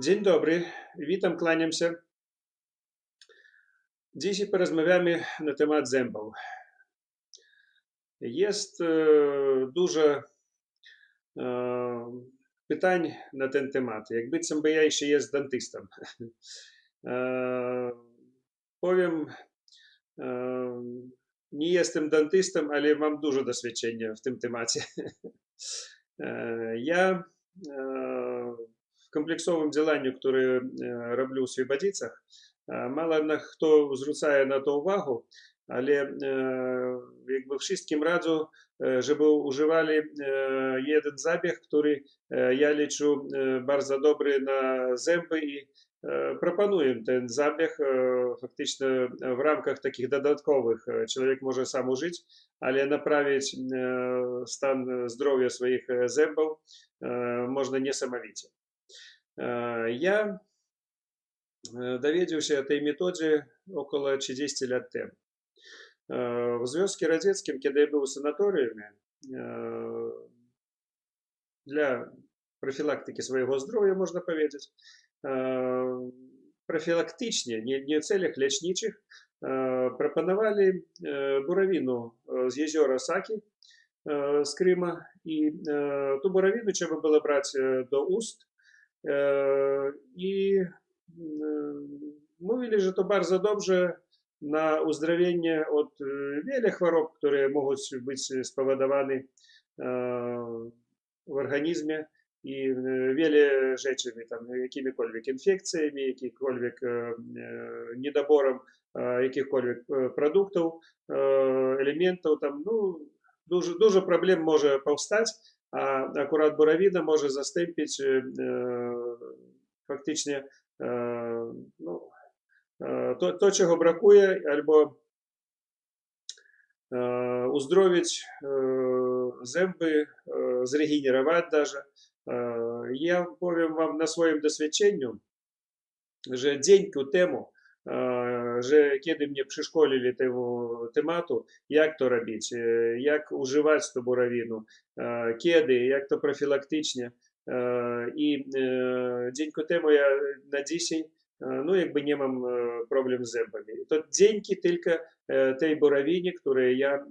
Dzień dobry, witam, kłaniam się. Dzisiaj porozmawiamy na temat zębów. Jest e, dużo e, pytań na ten temat. Jak być by ja jeszcze jest dentystą. E, powiem, e, nie jestem dentystą, ale mam dużo doświadczenia w tym temacie. E, ja e, w kompleksowym działaniu, które robię w Свободицach, mało kto zwraca na to uwagę, ale jakby wszystkim radzę, żeby używali jeden zabieg, który ja liczę bardzo dobry na zęby i proponuję ten zabieg faktycznie w ramkach takich dodatkowych. Człowiek może sam użyć, ale naprawić stan zdrowia swoich zębów można niesamowicie. Я доведзіўся этой методе около 30 лет тем. В Звездке Радецким, когда я был в санаториуме, для профилактики своего здоровья, можно powiedzieć, профилактичнее, не, не в целях лечничих, пропонували буровину з єзера Саки, з Крима, і ту буровину треба було брати до уст, i mówili, że to bardzo dobrze na uzdrowienie od wielu chorób, które mogą być spowodowane w organizmie i wiele rzeczy, tam, jakimikolwiek infekcjami, jakimkolwiek niedoborem jakichkolwiek produktów, elementów, tam, no, dużo, dużo problem może powstać, a akurat borawina może zastąpić faktycznie no, to, to, czego brakuje, albo uzdrowić zęby, zregenerować даже. Я powiem wam na swoim doświadczeniu, że dzięki temu, że kiedy mnie przeszkolili tego tematu, jak to robić, jak używać tą burawinu, kiedy, jak to profilaktycznie. I dzięki temu ja na dzisiaj ну, якби не мам проблем з зебами. То деньги тільки той буравине, который я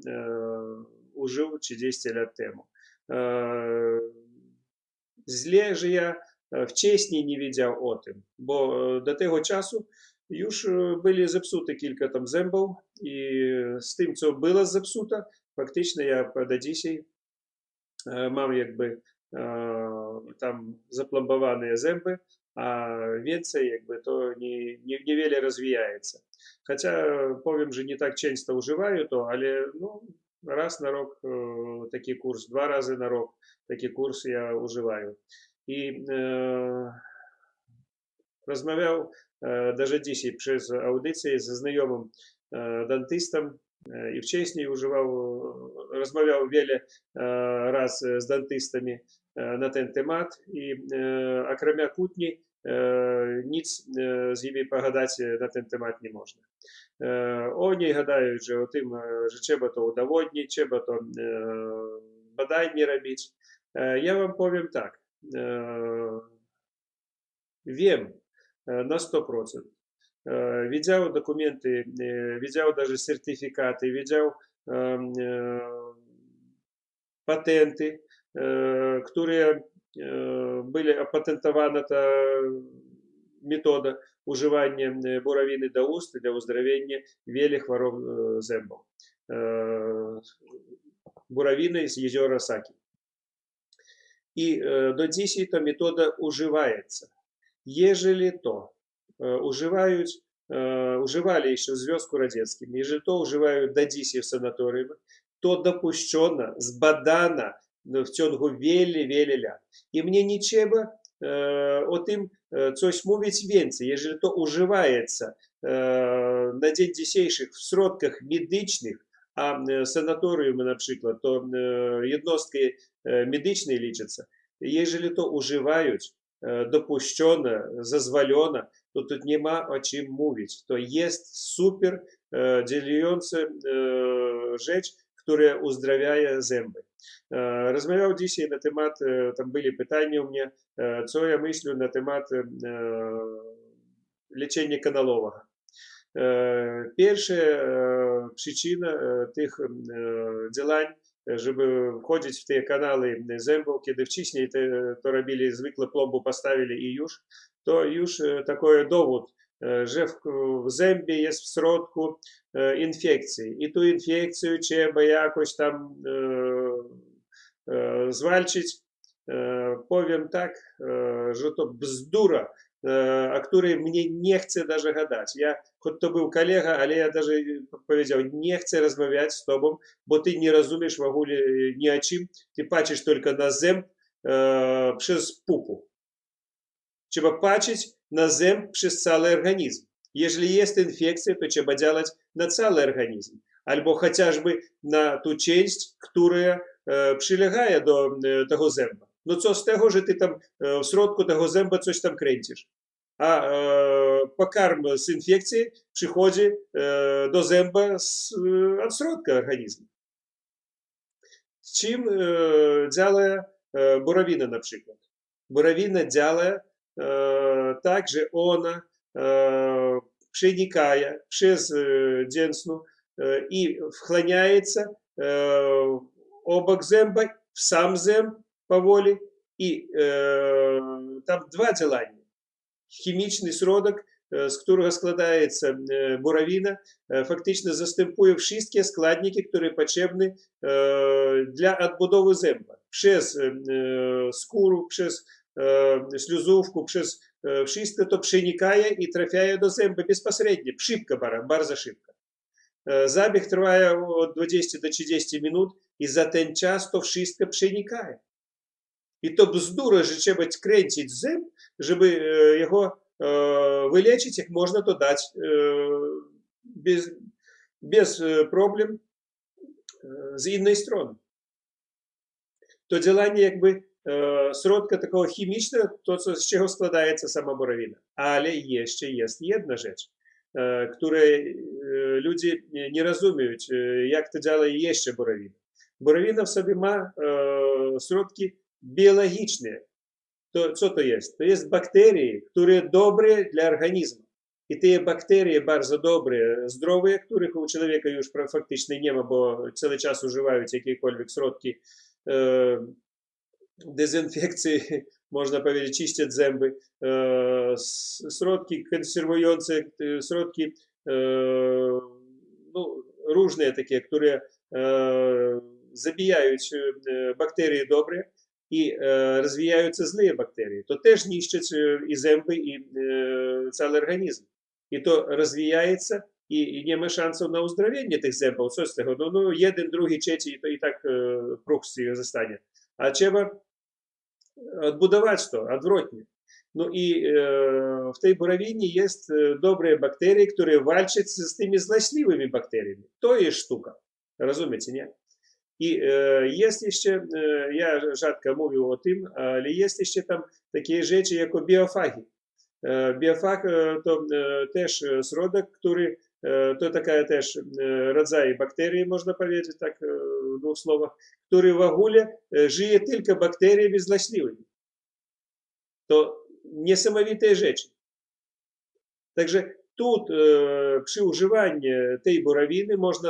ужил чи 10 лет тому. Зле же я вчесні не віддяв отим, бо до того часу już byli zepsute kilka tam zębów i z tym, co było zepsute, faktycznie ja do dzisiaj mam jakby tam zaplombowane zęby, a więcej jakby to nie, nie, niewiele rozwijaється. Хоча powiem, że nie tak często używają to, ale no, raz na rok taki kurs, dwa razy na rok taki kurs ja używаю. I e, rozmawiał даже dzisiaj przez audycję ze znajomym dentystą i wcześniej używał, rozmawiał wiele raz z dentystami na ten temat i окромя kłótni nic z nimi pogadać na ten temat nie można. Oni gadają, że o tym, że trzeba to udowodnić, trzeba to badań robić. Ja wam powiem tak. Wiem, на 100%. Widział dokumenty, widział даже сертификаты, widział patenty, które byli opatentowane ta metoda używania burawiny do ust dla uzdrowienia wielu chorób zębów. Буравины z jeziora Saki. I do dzisiaj ta metoda używaється. Ежели то уживають, уживали еще в Зв'язку Радянським, ежели то уживають до дісі в санаторіумі, то допущено, збадано в ciągu wiele, wiele lat. I mnie nie trzeba e, o tym coś mówić więcej. Jeżeli to używaється e, na dzień dzisiejszy w środkach medycznych, a sanatorium na przykład to e, jednostki medyczne liczаться, jeżeli to używają допущено, зазволено, то тут нема о чим mówić. To jest super działająca rzecz, która uzdrawia zęby. Rozmawiał dzisiaj na temat, tam byli pytania u mnie, co ja myślę na temat leczenia kanalowego. Pierwsza przyczyna tych działań żeby wchodzić w te kanały zębów, kiedy wcześniej to robili zwykle plombu postawili i już, to już taki dowód, że w, w zębie jest w środku infekcji. I tu infekcję trzeba jakoś tam zwalczyć. Powiem tak, że to bzdura, o której mnie nie chce даже gadać. Ja, choć to był kolega, ale ja даже powiedział, nie chcę rozmawiać z tobą, bo ty nie rozumiesz w ogóle ni o czym, ty patrzysz tylko na zęb e, przez pupu. Trzeba patrzeć na zęb przez cały organizm. Jeżeli jest infekcja, to trzeba działać na cały organizm. Albo chociażby na tą część, która e, przylega do e, tego zęba. No co z tego, że ty tam w środku tego zęba coś tam kręcisz? A e, pokarm z infekcji przychodzi e, do zęba z, od środka organizmu. Z czym e, działa e, borowina na przykład? Borowina działa e, tak, że ona e, przenikaje przez e, dzięsnu e, i wchłaniaється e, obok zęba, w sam zęb powoli, i e, там два działania. хімічний сродок, е, з которого складається е, буравіна, е, фактично застимпує в шістки складники, які потрібні для відбудови земля. Через скуру, через слюзовку, через вшистка, то пшенікає і трафяє до земби безпосередньо. Пшипка бара, барза шибка. Забіг триває від 20 до 30 минут, і за той час то вшистка пшенікає. I to bzdura, że trzeba kręcić zęb, żeby jego wyleczyć, jak można to dać без, без проблем z innej strony. To działanie jakby środka takiego chemicznego, to co, z czego składaється sama borowina. Ale jeszcze jest jedna rzecz, której ludzie nie rozumieją, jak to działa jeszcze borowina. Borowina w sobie ma środki Біологічне, То, что то есть? То есть бактерии, которые добрые для організму. І ті бактерії дуже добрі, здорові, яких у чоловіка вже фактично нема, бо цілий час уживають якісь сродки е, дезінфекції, можна повірити, чистять зуби, е, сродки консервуються, е, сродки е, ну, ружні такі, які е, забігають е, бактерії добрі і е, розвіяються злі бактерії, то теж ніщать е, і земби, і е, цілий організм. І то розвіяється, і, і немає шансів на уздоровлення тих зембів. Що цього? Ну, ну один, другий, третій, і, і так е, прух застане. А треба відбудувати що? Отвратні. Ну і е, в той буровине есть добрые бактерии, которые вальчатся с теми злочливыми бактериями. То есть штука. Разумеете, нет? Jest jeszcze, ja rzadko mówię o tym, ale jest jeszcze tam takie rzeczy jak biofagi. Biofag to też środek, który to taka też rodzaj bakterii, można powiedzieć tak w dwóch słowach, który w ogóle żyje tylko bakteriami złośliwymi. To niesamowite rzeczy. Także тут przy używaniu tej borowiny można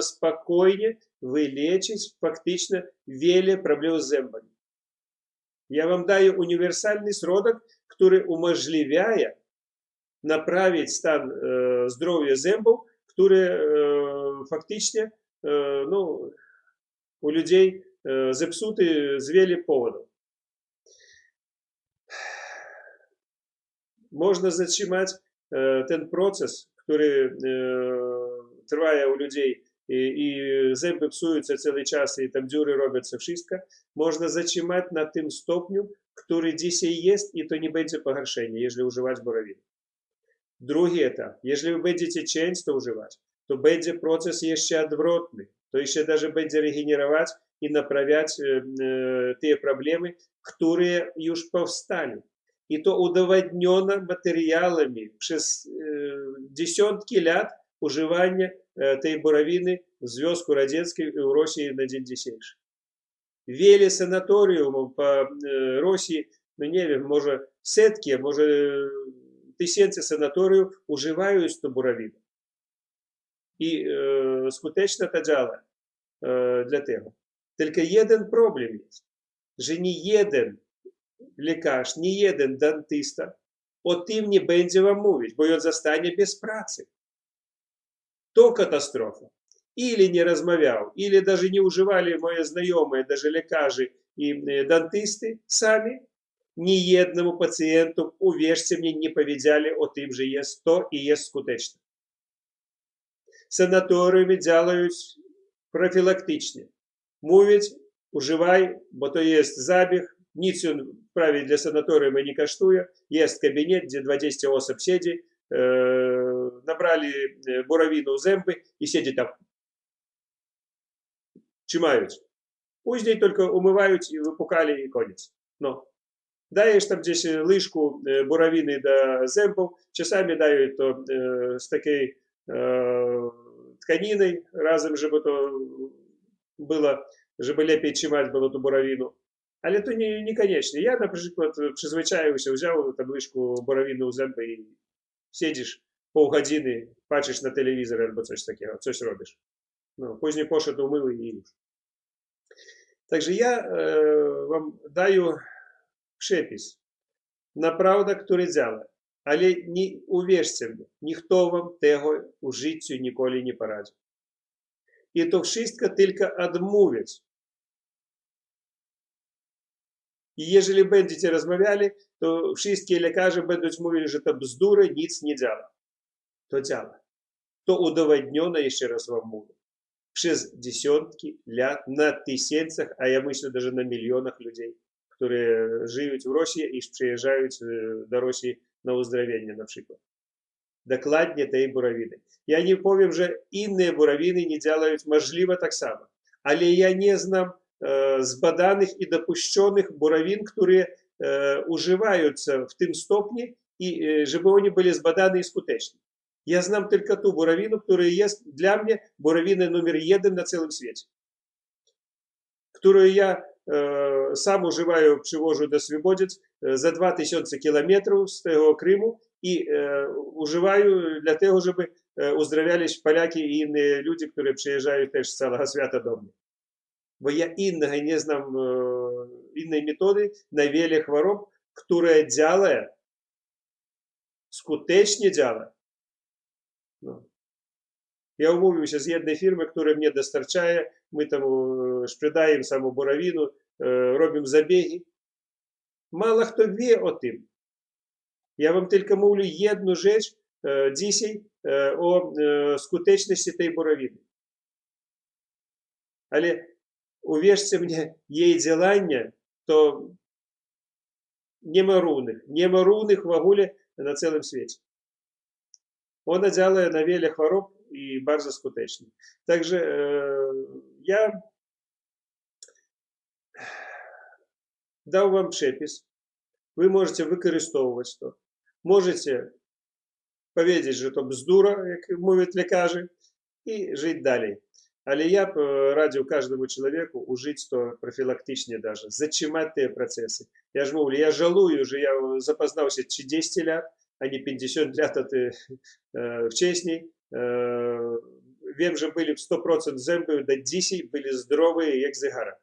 spokojnie вылечить фактично wiele проблем z zębami. Ja wam daję uniwersalny środek, który umożliwia naprawić stan e, zdrowia zębów, który e, faktycznie e, no, u ludzi e, zepsuty z wielu powodów. Można zatrzymać e, ten proces, który e, trwa u ludzi i, i zęby psują cały czas i tam dziury robią wszystko, można zatrzymać na tym stopniu, który dzisiaj jest i to nie będzie pogorszenie, jeżeli używać borowiny. Drugi etap, jeżeli będziecie często używać, to będzie proces jeszcze odwrotny. To jeszcze даже będzie regenerować i naprawiać te problemy, które już powstali. I to udowodniono materiałami przez dziesiątki lat używania tej borowiny w Związku Radzieckim i w Rosji na dzień dzisiejszy. wiele sanatoriumów po Rosji, no nie wiem, może setki, może tysięcy sanatoriów używają to burawiny. I e, skutecznie to działa e, dla tego. Tylko jeden problem jest, że nie jeden lekarz, nie jeden dentysta o tym nie będzie wam mówić, bo on zostanie bez pracy. To katastrofa. Или не размовлял, или даже не уживали мои знакомые, даже лекари и дантисты сами, ни одному пациенту, уверьте мне, не поведяли о тим же есть то и есть скутечно. Санаторіями делають профілактичні. Мовять, уживай, бо то є забіг, Ніц він вправі для санаторіума не коштує. Є кабінет, де 20 осіб сидять, е, набрали буровину в земби і сидять там. Чимають. Później tylko umywaють і wypukali i koniec. No. Dajesz tam gdzieś łyżku burawiny do zębów, czasami dają to z takiej тканиной разом, żeby to było, żeby lepiej trzymać było tu burawinu. Але то не, не конечно. Я, наприклад, призвичаюся, взяв табличку боровину у зęby і сидиш півгодини, бачиш на телевізорі або щось таке, щось робиш. Ну, Później poszedł, umył i już. Także ja e, wam daję przepis. Naprawdę, który działa. Але не, уверьте мне, ніхто вам tego у життю ніколи не порадить. І то wszystko tylko odmówić. I jeżeli będziecie rozmawiali, to wszystkie lekarze będą mówili, że to bzdura, nic nie działa. To działa. To udowodnione, jeszcze raz wam mówię, przez dziesiątki lat, na tysiącach, a ja myślę даже na milionach ludzi, które żyją w Rosji i przyjeżdżają do Rosji на уздоровлення, наприклад. Докладні tej буравіни. Я не повім, що інші буравіни не делають можливо так само. Але я не знам е, збаданих і допущених буравін, які е, уживаються в тим стопні, і е, щоб вони були збадані і скутечні. Я знам тільки ту буравину, яка є для мене буравина номер один на цілому світі. Которую я э, сам уживаю, привожу до Свободец э, за 2000 кілометрів з того Криму і э, уживаю для того, щоб э, уздравлялись поляки і інші люди, які приїжджають теж з цілого свята до мене. воя-иннага незнам е, іннай методы навеле хвороб, которая дзялая скутэчне дзяла. Ну. Я умовіўся з еднай фірмы, которая мне дастарчае, Ми там э, шпридаємо саму буравіну, э, робимо забіги. Мало хто ве о тым. Я вам тільки мовлю єдну жеч е, дісій е, о е, скутечності тієї буровини. Але увірте мені, її ділання, то нема рівних. Нема рівних в огулі на цілому світі. Вона діляє на вілі хвороб і дуже скутечно. Также я дав вам przepis. Ви можете використовувати то. Можете powiedzieć, że to bzdura, як mówią lekarze, і жити далі. Але я б радив кожному чоловіку ужити то профілактично даже, зачимати ті процеси. Я ж мовлю, я жалую, що я запознався чи 10 лет, а не 50 лет от э, вчесней. Э, wiem, że byli w 100% zęby, do dzisiaj byli zdrowe jak zegara.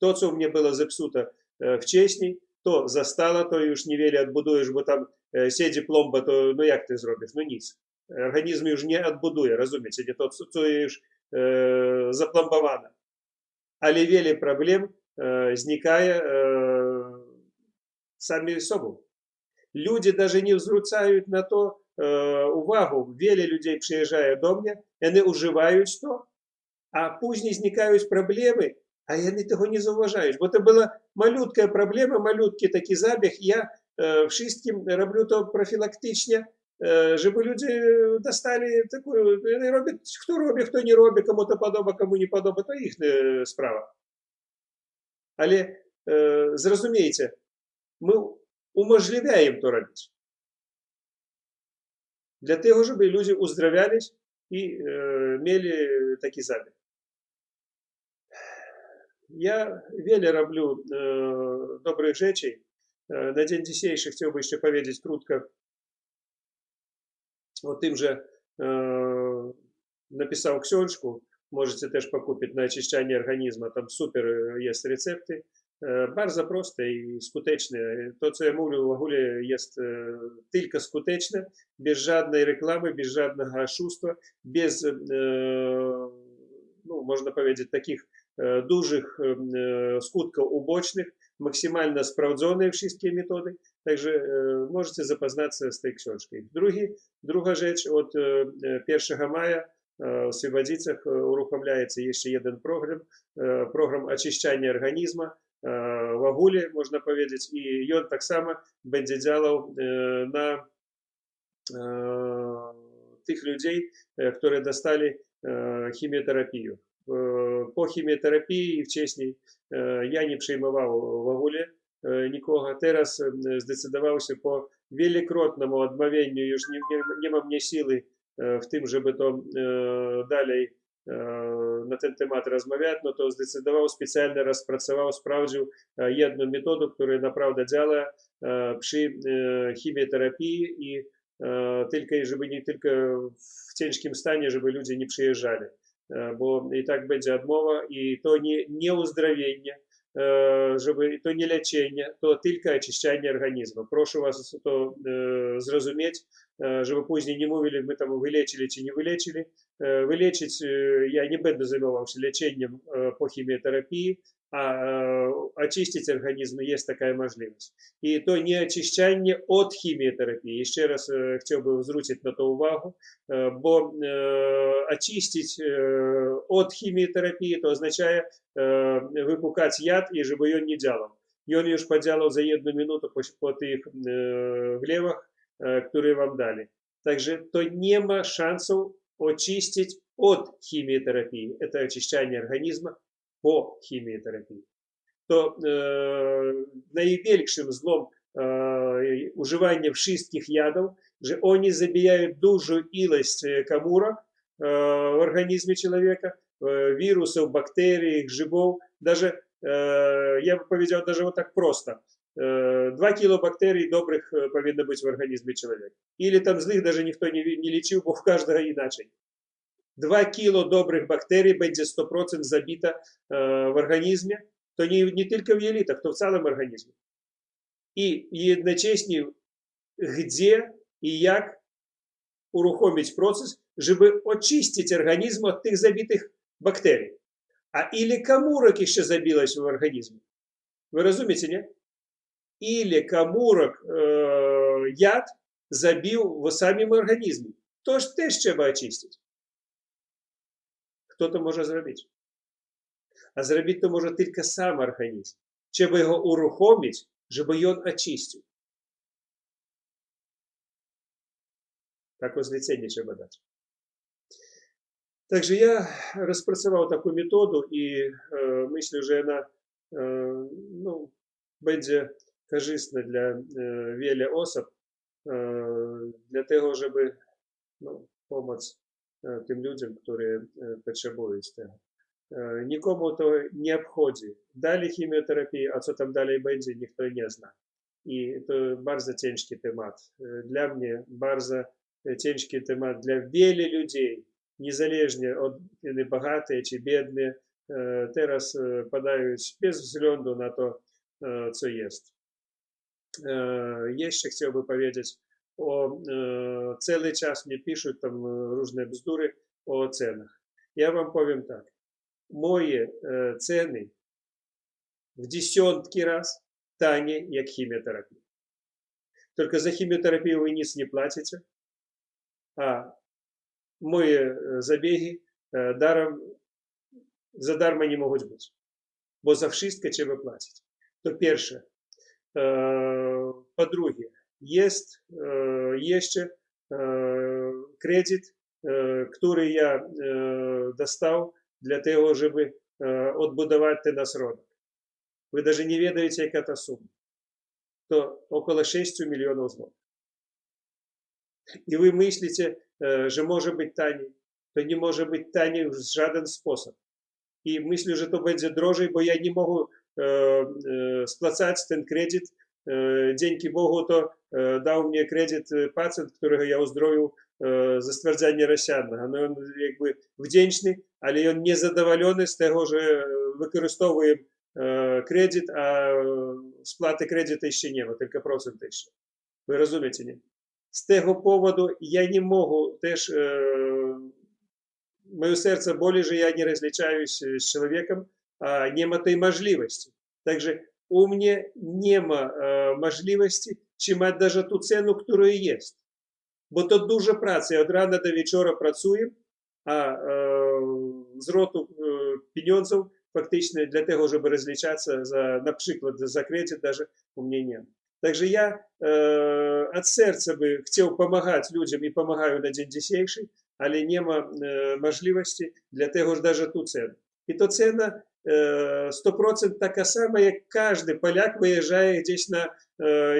To, co u mnie było zepsute wcześniej, to zostało, to już niewiele odbudujesz, bo tam siedzi plomba, to no jak ty zrobisz? No nic. Organizm już nie odbuduje, rozumiecie? Nie to, co już e, zaplombowane. Ale wiele problem e, znikaje e, sami sobą. Ludzie даже nie zwracają na to увагу, wiele людей przyjeżdżają do mnie, вони używaють to, a później znikają problemy, a вони tego nie zauważają, bo to była malutka problema, malutki taki zabieg, ja e, wszystkim robię to profilaktycznie, e, dostali taką, robią, kto robi, kto nie robi, komu to podoba, komu nie podoba, to ich e, sprawa. Ale e, zrozumiejcie, my umożliwiaем to robić. для того, чтобы люди уздравлялись и э, имели такие забег. Ja wiele robię dobrych rzeczy. Na dzień dzisiejszy chciałbym jeszcze krótko o tym, że napisał książkę. Możecie też pokupić na oczyszczanie organizmu. Tam super jest recepty. Bardzo proste i skuteczne. To, co ja mówię, w ogóle jest tylko skuteczne, bez żadnej reklamy, bez żadnego oszustwa, bez, no, można powiedzieć, takich dużych skutków ubocznych, maksymalnie sprawdzone wszystkie metody. Także możecie zapoznаться z tej książką. Drugi, druga rzecz, od 1 maja w Свободицах uruchamiается jeszcze jeden program, program oczyszczania organizmu w ogóle, można powiedzieć, i on tak samo będzie działał na tych ludzi, którzy dostali chemioterapię. Po chemioterapii wcześniej ja nie przyjmował w ogóle nikogo. Teraz się po wielokrotnemu odmawianiu, już nie, nie, nie mam nie siły w tym, żeby to dalej na ten temat rozmawiać, no to zdecydował specjalnie rozpracował, sprawdził jedną metodę, która naprawdę działa przy chemioterapii i tylko, żeby nie tylko w ciężkim stanie, żeby ludzie nie przyjeżdżali, bo i tak będzie odmowa i to nie, nie uzdrowienie, żeby to nie leczenie, to tylko oczyszczanie organizmu. Proszę was to zrozumieć, żeby później nie mówili, my tam вылечили czy nie вылечили. Вылечить я не займал się leczeniem по химиотерапии, а очистить организм есть такая возможность. И то не очищение от химиотерапии. Еще раз хотел бы zwrócić na to uwagę, bo очистить от химиотерапии oznacza wypukać jad i żeby on nie działał. I on już podziałał za jedną minutę po, po tych glewach, które wam dali. Także to nie ma szansów очистить от химиотерапии. Это очищение организма по хімієтерапії. То е, найбільшим злом е, уживання всіх ядів, що вони забияють дуже ілость камурок е, в організмі чоловіка, е, вірусів, бактерій, грибов. Даже, е, я бы powiedział, даже вот так просто. 2 кило бактерий добрых повинно быть в организме человека. Или там злых даже никто не, не лечил, бо у каждого иначе. 2 кіло добрих бактерій буде 100% забито е, в організмі, то не, не тільки в єлітах, то в цілому організмі. І одночасно, де і як урухомить процесс, чтобы очистить организм от тих забитих бактерій. А или камурок еще забилось в организме. Вы разумеете, не? Или камурок э, яд забил в самом организме. То ж теж треба очистить. Хто то може zrobić? А zrobić to może tylko сам organizm. Trzeba go uruchomić, щоб on очистив. Так зліцення треба дати. Также я розпрацював таку методу і е, э, мыслю уже яна э, е, ну, будзе кажысна для е, э, веля особ э, для того, чтобы ну, помощь którzy potrzebują tego. Nikomu to nie obchodzi. Dali chemioterapię, a co tam dalej będzie, nikt to nie zna. I to bardzo ciężki temat. Dla mnie bardzo ciężki temat dla wielu ludzi, niezależnie od kiedy bogaty czy biedny, teraz padają bez względu na to, co jest. Jeszcze chciałbym powiedzieć, о, э, целый час мне пишут там różne bzdury o cenach. Ja wam powiem tak. Moje e, ceny w dziesiątki raz taniej jak chemioterapia. Tylko za chemioterapię wy nic nie płacicie, a moje zabiegi e, darem, za darmo nie mogą być. Bo za wszystko trzeba płacić. To pierwsze. E, po drugie, jest jeszcze kredyt, który ja dostał dla tego, żeby odbudować ten ośrodek. Вы даже не ведаете, яка та сума. То около 6 миллионов злотых. И вы мыслите, что может быть таней. То не может быть таней в жаден способ. i myślę, że to będzie drożej, bo ja nie mogę spłacać ten kredyt. Dzięki Bogu to dał mnie kredyt pacjent, którego ja uzdrowił ze stwierdzenia rozsiadnego. No on jakby wdzięczny, ale on niezadowolony z tego, że wykorzystовує kredyt, a spłaty kredytu jeszcze nie ma, tylko procent jeszcze. Wy rozumiecie, nie? Z tego powodu ja nie mogę też мое сердце более же я не различаюсь с человеком, а нема той можливости. Также у меня нема э, можливости чимать даже ту цену, которая есть. Бо то дуже праця. От рана до вечора працюємо, а е, зроту е, пеньонців фактично для того, щоб розлічатися за, наприклад, за кредит даже у меня нет. Также я э, от сердца бы хотел помогать людям и помогаю на день dzisiejszy, але нема можливості для того ж даже ту цену. І то ціна 100% така сама, як кожен поляк виїжджає десь на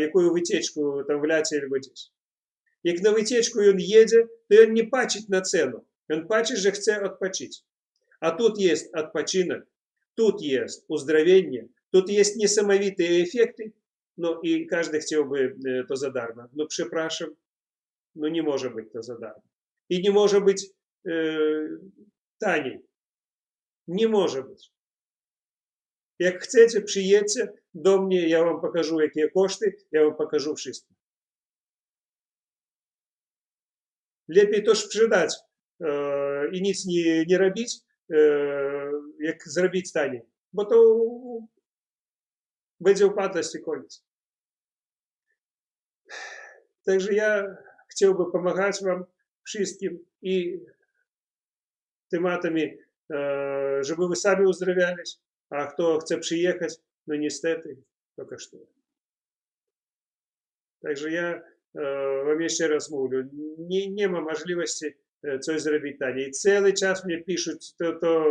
якую витечку там в ляці або десь. Як на витечку він їде, то він не пачить на ціну. Він пачить, що хоче відпочити. А тут є відпочинок, тут є уздоровлення, тут є несамовитые эффекты, ну и каждый хотел бы то задарно. Но, прzepraszam, ну не может быть то задарно и не может быть э, таней. Не может быть. Як chcecie, przyjedźcie do mnie, ja wam покажу, jakie koszty, ja wam покажу wszystko. Lepiej to sprzedać e, i nic nie, nie robić, e, jak zrobić taniej, bo to będzie upadłość i koniec. Także ja chciałbym pomagać wam wszystkim и тематами, żeby вы сами уздоровлялись, а кто chce przyjechać, no niestety, только что. Także ja wam jeszcze raz mówię, nie, nie ma możliwości coś zrobić taniej. Cały czas mnie piszą, to, to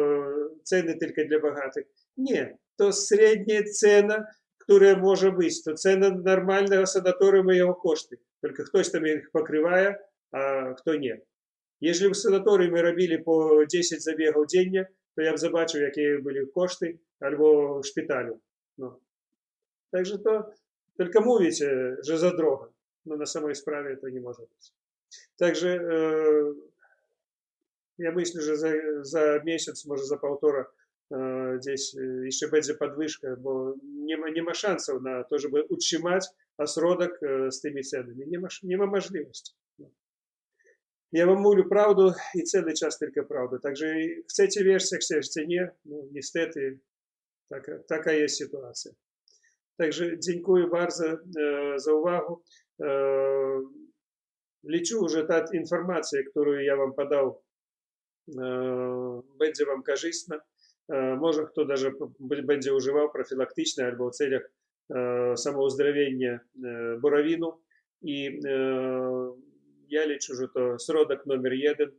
ceny tylko dla bogatych. Nie, to średnia cena, która może być. To cena normalnego sanatorium i jego koszty. Tylko ktoś tam ich pokrywa, а хто ні. Якщо в санаторії ми робили по 10 забігів день, то я б побачив, які були кошти або в шпиталю. Ну. Так же то только na samej sprawie to nie może być. Także e, ja myślę, że za, za miesiąc, może za półtora e, gdzieś jeszcze będzie podwyżka, bo nie ma, nie ma szansów na to, żeby utrzymać ośrodek z tymi cenami. Nie ma, nie ma możliwości. Я вам mówię prawdę i cały czas tylko prawdę. Także chcecie wierzyć, chcecie nie, no niestety taka jest sytuacja. Także dziękuję bardzo e, za uwagę. E, liczę, że ta informacja, którą ja wam podał, e, będzie wam korzystna. E, może kto даже będzie używał profilaktycznie albo w celach e, samouzdrowienia e, borawinu i я лічу, що то сродок номер один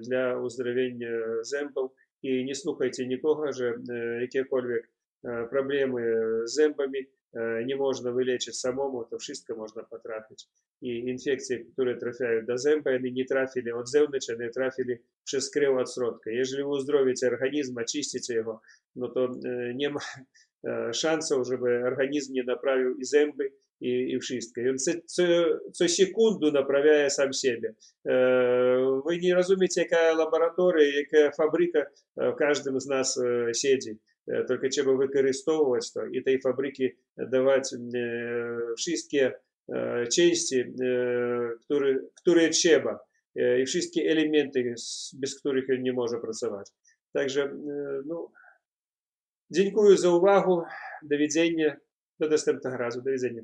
для уздоровлення зęбів І не слухайте нікого, що якіkolwiek проблеми з зęбами не можна вилечити самому, то wszystko можна потрапити. І інфекції, які трапляють до зęba, вони не трапили від зевнича, не трапили через крив від сродка. Якщо ви уздоровите організм, очистите його, ну то нема шансів, щоб організм не направив і зęby, i, i wszystko. I on co, co, co sekundu naprawia sam siebie. Wy nie rozumiecie, jaka laboratoria, jaka fabryka w każdym z nas siedzi. Tylko trzeba wykorzystywać to i tej fabryki dawać wszystkie części, które, które trzeba i wszystkie elementy, bez których on nie może pracować. Także no, dziękuję za uwagę. Do widzenia. Do następnego razu. Do widzenia.